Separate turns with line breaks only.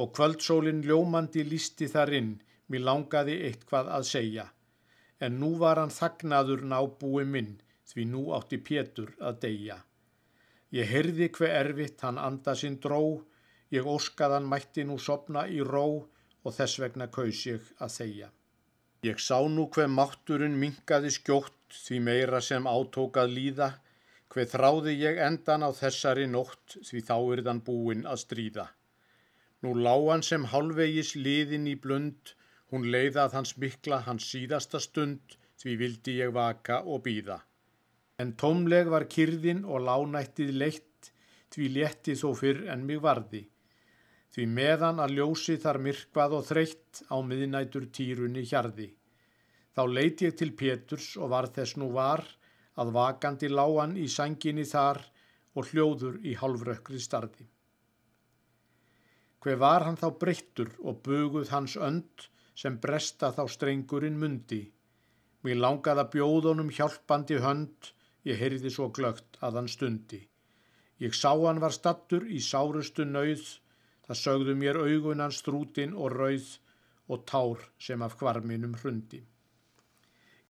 og kvöldsólin ljómandi lísti þar inn, mér langaði eitthvað að segja. En nú var hann þagnaður nábúi minn, því nú átti Pétur að deyja. Ég heyrði hver erfitt hann anda sinn dró, ég óskaðan mætti nú sopna í ró og þess vegna kaus ég að þegja. Ég sá nú hver mátturinn mingaði skjótt því meira sem átókað líða, hver þráði ég endan á þessari nótt því þá er þann búinn að stríða. Nú lágan sem halvegis liðin í blund, hún leiðað hans mikla hans síðasta stund, því vildi ég vaka og býða. En tómleg var kyrðin og lánættið leitt, því létti þó fyrr en mig varði. Því meðan að ljósi þar myrkvað og þreytt á miðnætur týrunni hjarði. Þá leit ég til Péturs og var þess nú var að vakandi lágan í sanginni þar og hljóður í halvrökkri starði. Hver var hann þá breyttur og buguð hans önd sem bresta þá strengurinn mundi. Mér langaði að bjóðunum hjálpandi hönd, ég heyrði svo glögt að hann stundi. Ég sá hann var stattur í sárustu nauð, það sögðu mér augunans strútin og rauð og tár sem af kvarminum hrundi.